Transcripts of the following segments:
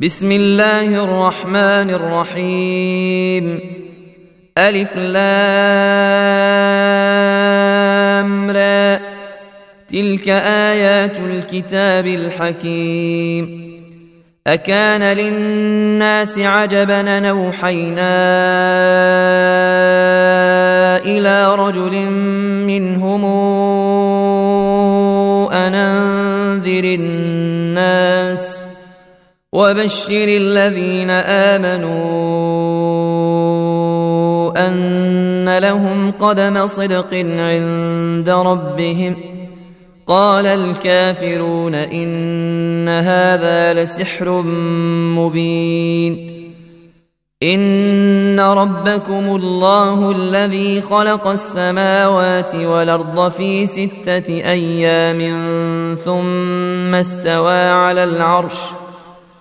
بسم الله الرحمن الرحيم. ألف لام را. تلك آيات الكتاب الحكيم. أكان للناس عجبا نوحينا إلى رجل منهم أن أنذر الناس وبشر الذين آمنوا أن لهم قدم صدق عند ربهم ۖ. قال الكافرون إن هذا لسحر مبين. إن ربكم الله الذي خلق السماوات والأرض في ستة أيام ثم استوى على العرش.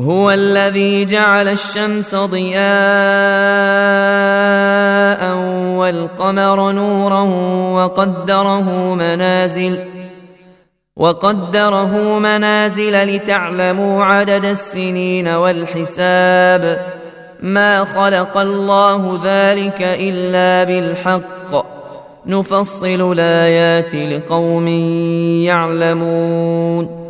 هو الذي جعل الشمس ضياء والقمر نورا وقدره منازل وقدره منازل لتعلموا عدد السنين والحساب ما خلق الله ذلك إلا بالحق نفصل الآيات لقوم يعلمون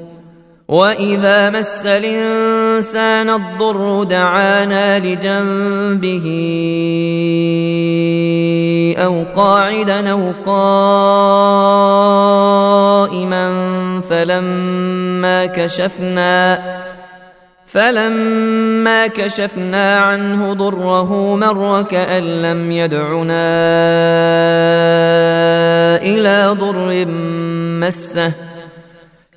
واذا مس الانسان الضر دعانا لجنبه أو قاعدا أو قائما فلما كشفنا فلما كشفنا عنه ضره مر كأن لم يدعنا إلى ضر مسه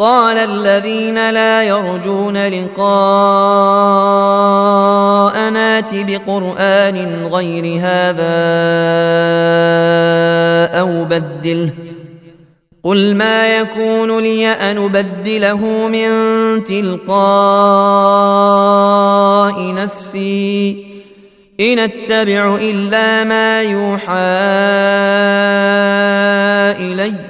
قال الذين لا يرجون لقاءنا بقرآن غير هذا أو بدله. قل ما يكون لي أن أبدله من تلقاء نفسي إن أتبع إلا ما يوحى إلي.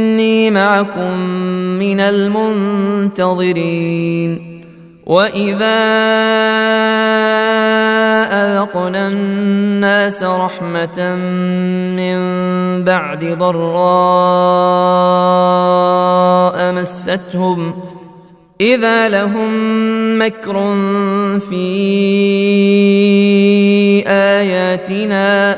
إني معكم من المنتظرين. وإذا أذقنا الناس رحمة من بعد ضراء مستهم إذا لهم مكر في آياتنا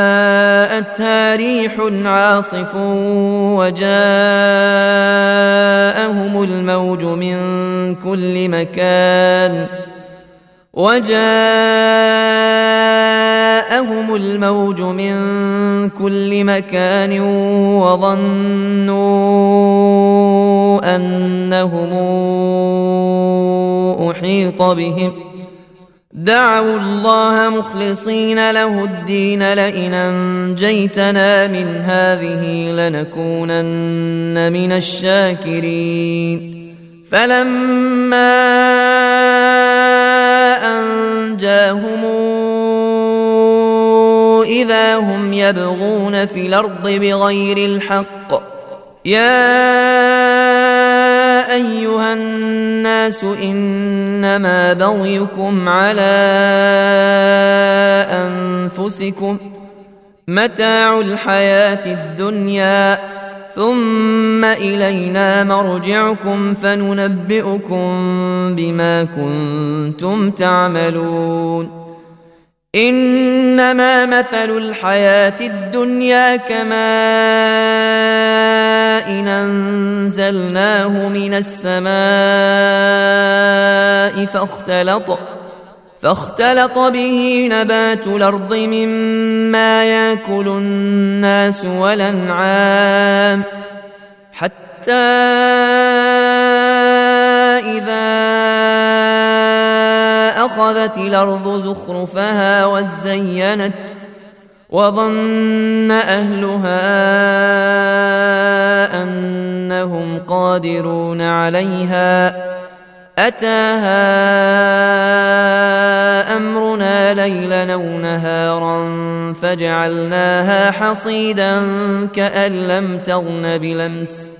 جاءتها ريح عاصف وجاءهم الموج من كل مكان وجاءهم الموج من كل مكان وظنوا أنهم أحيط بهم دعوا الله مخلصين له الدين لئن أنجيتنا من هذه لنكونن من الشاكرين. فلما أنجاهم إذا هم يبغون في الأرض بغير الحق يا أيها الناس إنما بغيكم على أنفسكم متاع الحياة الدنيا ثم إلينا مرجعكم فننبئكم بما كنتم تعملون. إنما مثل الحياة الدنيا كماء أنزلناه من السماء فاختلط فاختلط به نبات الأرض مما يأكل الناس والأنعام حتى إذا أخذت الأرض زخرفها وزينت وظن أهلها أنهم قادرون عليها أتاها أمرنا ليلا أو نهارا فجعلناها حصيدا كأن لم تغن بلمس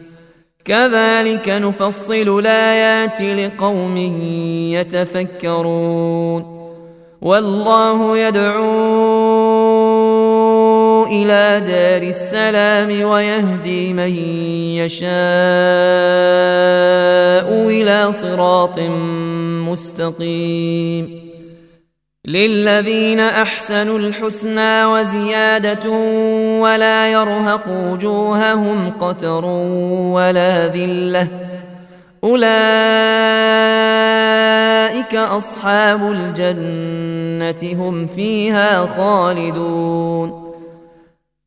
كذلك نفصل الآيات لقوم يتفكرون والله يدعو إلى دار السلام ويهدي من يشاء إلى صراط مستقيم. للذين أحسنوا الحسنى وزيادة ولا يرهق وجوههم قتر ولا ذلة. أولئك أصحاب الجنة هم فيها خالدون.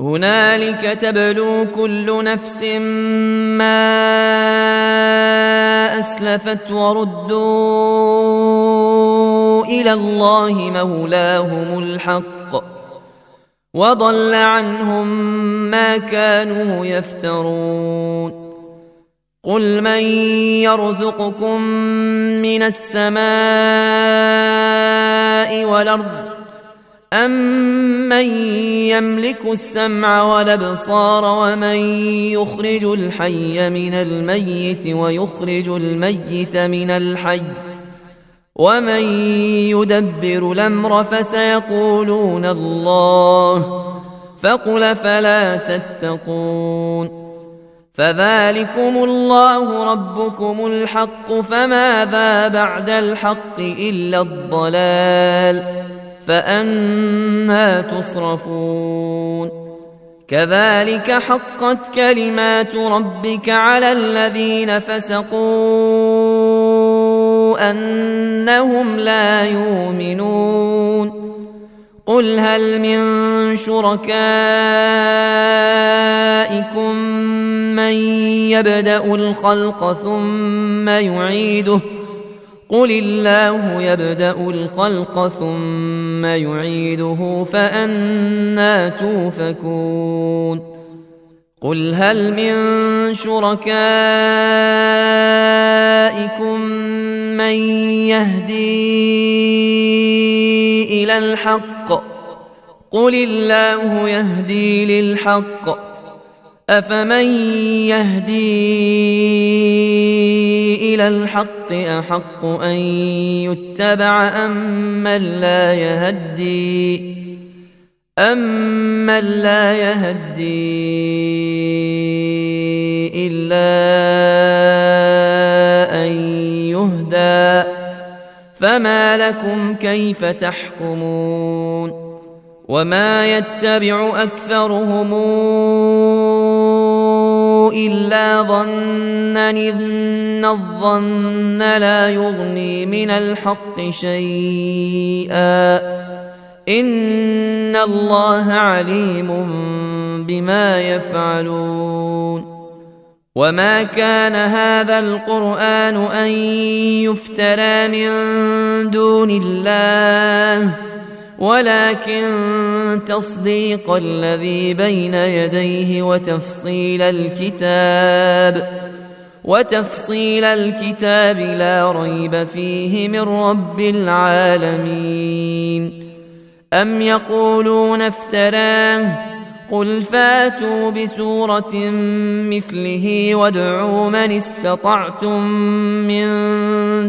هنالك تبلو كل نفس ما أسلفت وردوا إلى الله مولاهم الحق وضل عنهم ما كانوا يفترون قل من يرزقكم من السماء والأرض أمن يملك السمع والأبصار ومن يخرج الحي من الميت ويخرج الميت من الحي ومن يدبر الأمر فسيقولون الله فقل فلا تتقون فذلكم الله ربكم الحق فماذا بعد الحق إلا الضلال فأنا تصرفون. كذلك حقت كلمات ربك على الذين فسقوا أنهم لا يؤمنون. قل هل من شركائكم من يبدأ الخلق ثم يعيده ۖ قل الله يبدا الخلق ثم يعيده فانا توفكون قل هل من شركائكم من يهدي إلى الحق قل الله يهدي للحق افمن يهدي إلى الحق أحق أن يتبع أمن لا يهدي أمن لا يهدي إلا أن يهدى. فما لكم كيف تحكمون؟ وما يتبع أكثرهم إلا ظنا إن الظن لا يغني من الحق شيئا. إن الله عليم بما يفعلون. وما كان هذا القرآن أن يفترى من دون الله. ولكن تصديق الذي بين يديه وتفصيل الكتاب وتفصيل الكتاب لا ريب فيه من رب العالمين. أم يقولون افتراه؟ قل فاتوا بسورة مثله وادعوا من استطعتم من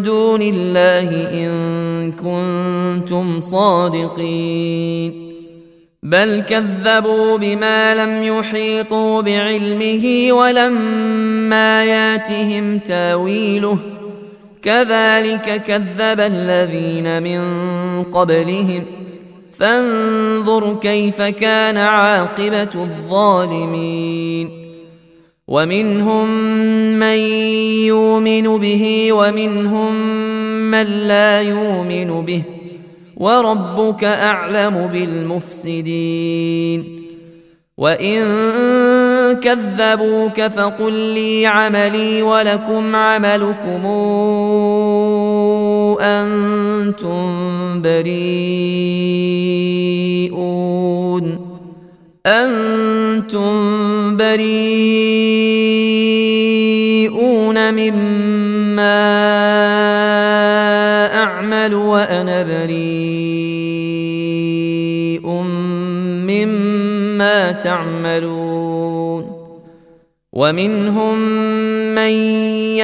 دون الله إن كنتم صادقين بل كذبوا بما لم يحيطوا بعلمه ولما ياتهم تاويله كذلك كذب الذين من قبلهم ۖ فانظر كيف كان عاقبة الظالمين. ومنهم من يؤمن به ومنهم من لا يؤمن به. وربك أعلم بالمفسدين. وإن كذبوك فقل لي عملي ولكم عملكم. أنتم بريئون. أنتم بريئون مما أعمل وأنا بريء مما تعملون. ومنهم من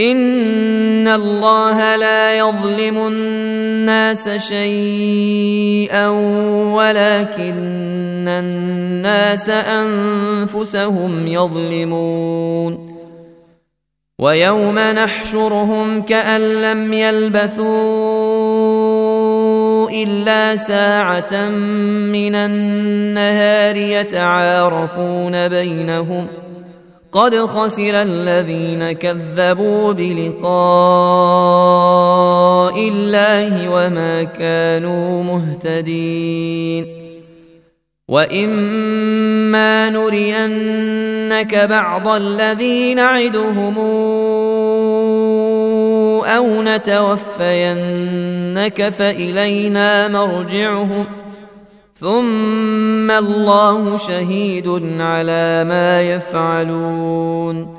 ان الله لا يظلم الناس شيئا ولكن الناس انفسهم يظلمون ويوم نحشرهم كان لم يلبثوا الا ساعه من النهار يتعارفون بينهم ۖ قد خسر الذين كذبوا بلقاء الله وما كانوا مهتدين. وإما نرينك بعض الذي نعدهم أو نتوفينك فإلينا مرجعهم ثم الله شهيد على ما يفعلون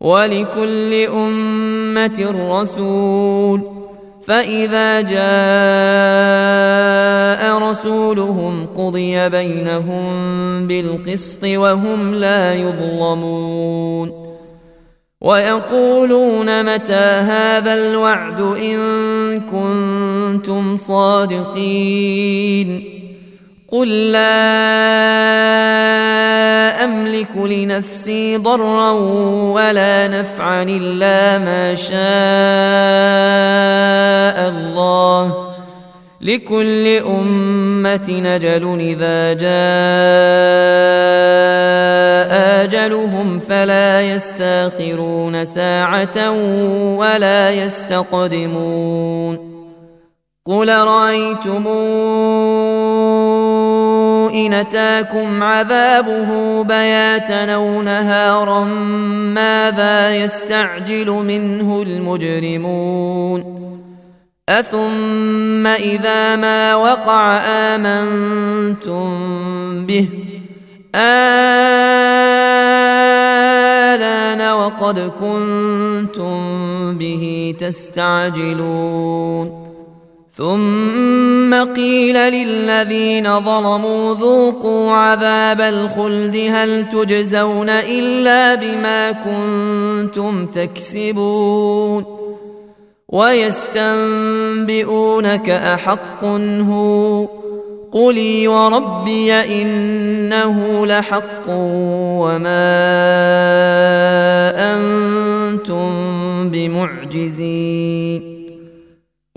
ولكل أمة رسول فإذا جاء رسولهم قضي بينهم بالقسط وهم لا يظلمون ويقولون متى هذا الوعد إن كنتم صادقين قل لا املك لنفسي ضرا ولا نفعا الا ما شاء الله لكل امه نجل اذا جاء اجلهم فلا يستاخرون ساعه ولا يستقدمون قل رايتمون إن أتاكم عذابه بياتا أو نهارا ماذا يستعجل منه المجرمون؟ أثم إذا ما وقع آمنتم به. آلان وقد كنتم به تستعجلون. ثم قيل للذين ظلموا ذوقوا عذاب الخلد هل تجزون إلا بما كنتم تكسبون ويستنبئونك أحق هو قلي وربي إنه لحق وما أنتم بمعجزين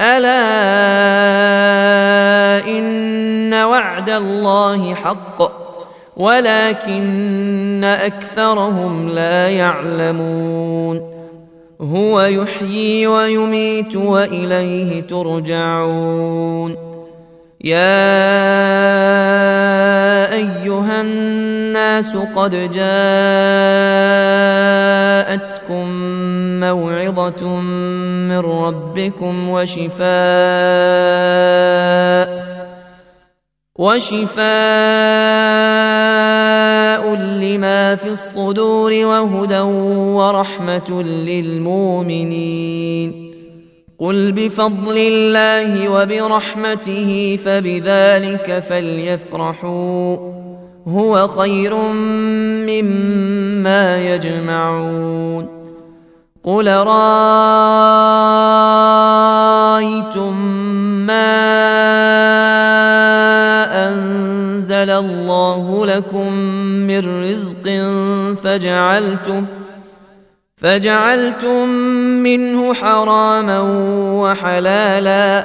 ألا إن وعد الله حق ولكن أكثرهم لا يعلمون هو يحيي ويميت وإليه ترجعون يا أيها الناس قد جاءتكم موعظة من ربكم وشفاء وشفاء لما في الصدور وهدى ورحمة للمؤمنين. قل بفضل الله وبرحمته فبذلك فليفرحوا. هو خير مما يجمعون. قل رأيتم ما أنزل الله لكم من رزق فجعلتم فجعلتم منه حراما وحلالا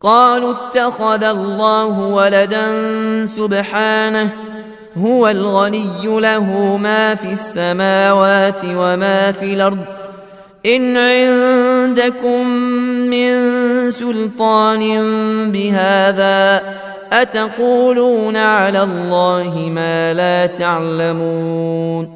قالوا اتخذ الله ولدا سبحانه هو الغني له ما في السماوات وما في الأرض. إن عندكم من سلطان بهذا أتقولون على الله ما لا تعلمون.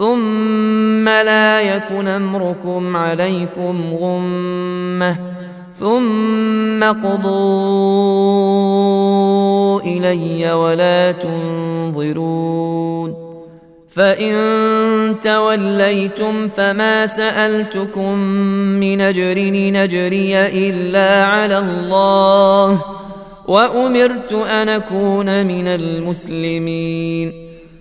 ثم لا يكن امركم عليكم غمه ثم قضوا الي ولا تنظرون فان توليتم فما سالتكم من اجر نجري الا على الله وامرت ان اكون من المسلمين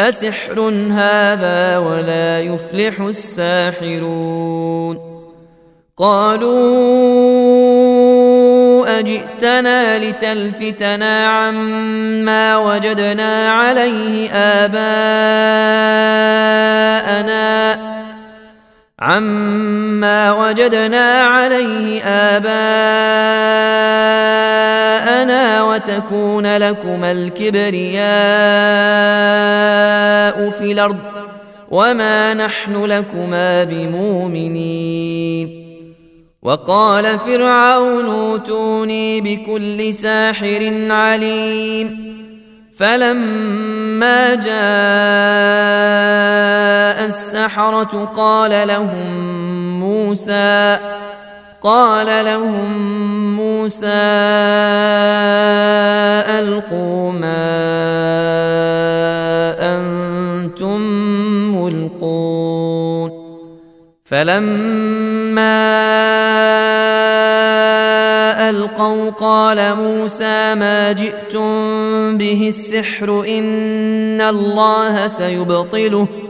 أسحر هذا ولا يفلح الساحرون قالوا أجئتنا لتلفتنا عما وجدنا عليه آباءنا عما وجدنا عليه آباءنا وتكون لكما الكبرياء في الأرض وما نحن لكما بمؤمنين. وقال فرعون اوتوني بكل ساحر عليم. فلما جاء السحرة قال لهم موسى قال لهم موسى ألقوا ما أنتم ملقون. فلما ألقوا قال موسى ما جئتم به السحر إن الله سيبطله.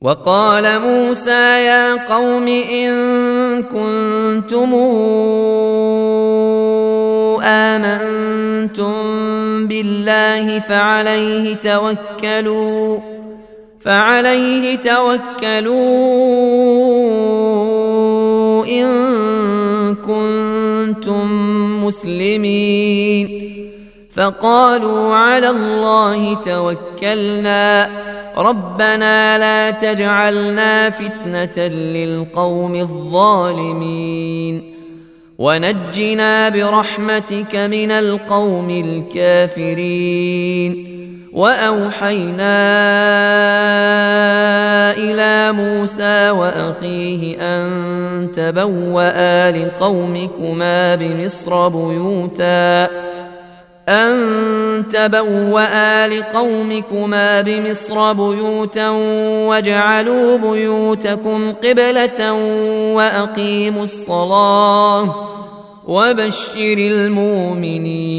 وقال موسى يا قوم إن كنتم آمنتم بالله فعليه توكلوا فعليه توكلوا إن كنتم مسلمين. فقالوا على الله توكلنا. ربنا لا تجعلنا فتنة للقوم الظالمين. ونجنا برحمتك من القوم الكافرين. وأوحينا إلى موسى وأخيه أن تبوأ لقومكما بمصر بيوتا. أن تبوأ لقومكما بمصر بيوتا واجعلوا بيوتكم قبلة وأقيموا الصلاة وبشر المؤمنين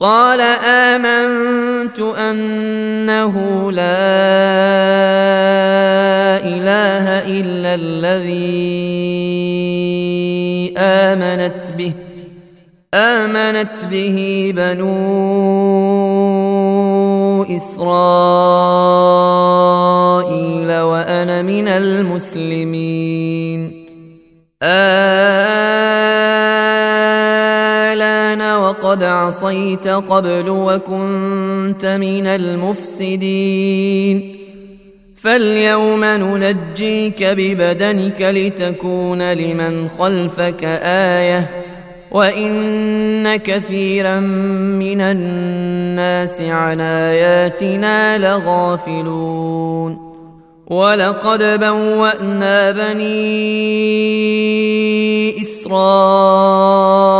قال آمنت أنه لا إله إلا الذي آمنت به آمنت به بنو إسرائيل وأنا من المسلمين. وقد عصيت قبل وكنت من المفسدين. فاليوم ننجيك ببدنك لتكون لمن خلفك آية وإن كثيرا من الناس عن آياتنا لغافلون. ولقد بوأنا بني إسرائيل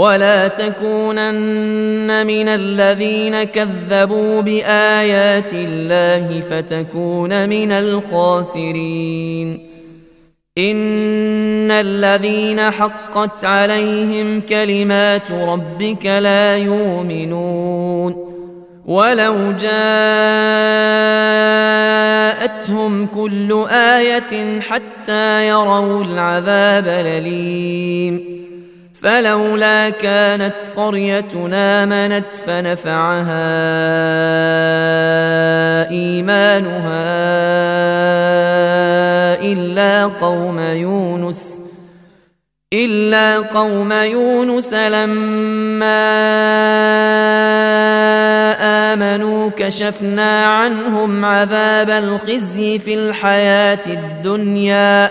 ولا تكونن من الذين كذبوا بآيات الله فتكون من الخاسرين. إن الذين حقت عليهم كلمات ربك لا يؤمنون. ولو جاءتهم كل آية حتى يروا العذاب الأليم. فلولا كانت قريتنا امنت فنفعها إيمانها إلا قوم يونس إلا قوم يونس لما آمنوا كشفنا عنهم عذاب الخزي في الحياة الدنيا.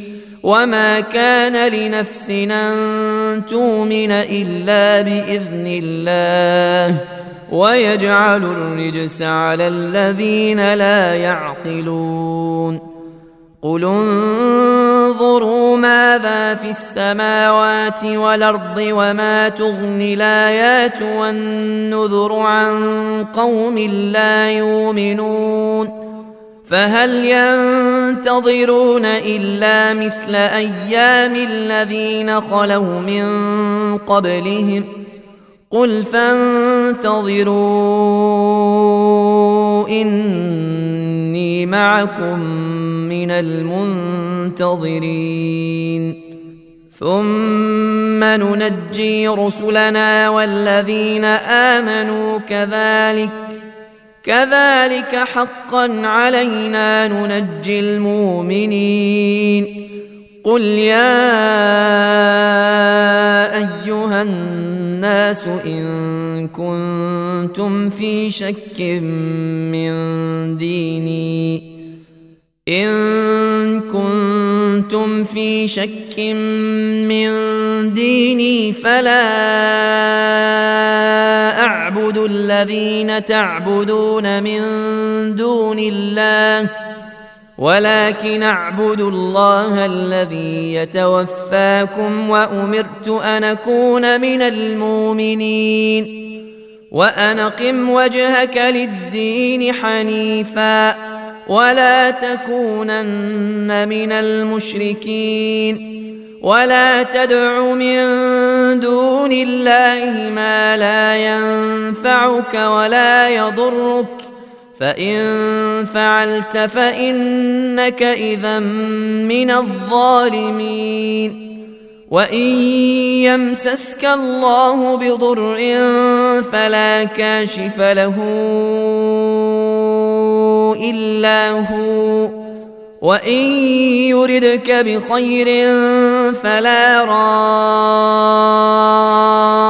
وما كان لنفس ان تؤمن الا باذن الله ويجعل الرجس على الذين لا يعقلون قل انظروا ماذا في السماوات والارض وما تغني الايات والنذر عن قوم لا يؤمنون فهل ينتظرون إلا مثل أيام الذين خلوا من قبلهم قل فانتظروا إني معكم من المنتظرين ثم ننجي رسلنا والذين آمنوا كذلك كذلك حقا علينا ننجي المؤمنين. قل يا أيها الناس إن كنتم في شك من ديني إن كنتم في شك من ديني فلا أعبد الذين تعبدون من دون الله ولكن أعبد الله الذي يتوفاكم وأمرت أن أكون من المؤمنين وأن أقم وجهك للدين حنيفا. ولا تكونن من المشركين ولا تدع من دون الله ما لا ينفعك ولا يضرك فإن فعلت فإنك إذا من الظالمين وإن يمسسك الله بضر فلا كاشف له إلا هو. وإن يردك بخير فلا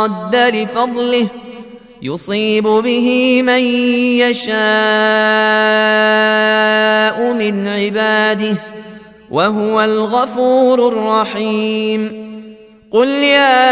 راد لفضله. يصيب به من يشاء من عباده وهو الغفور الرحيم. قل يا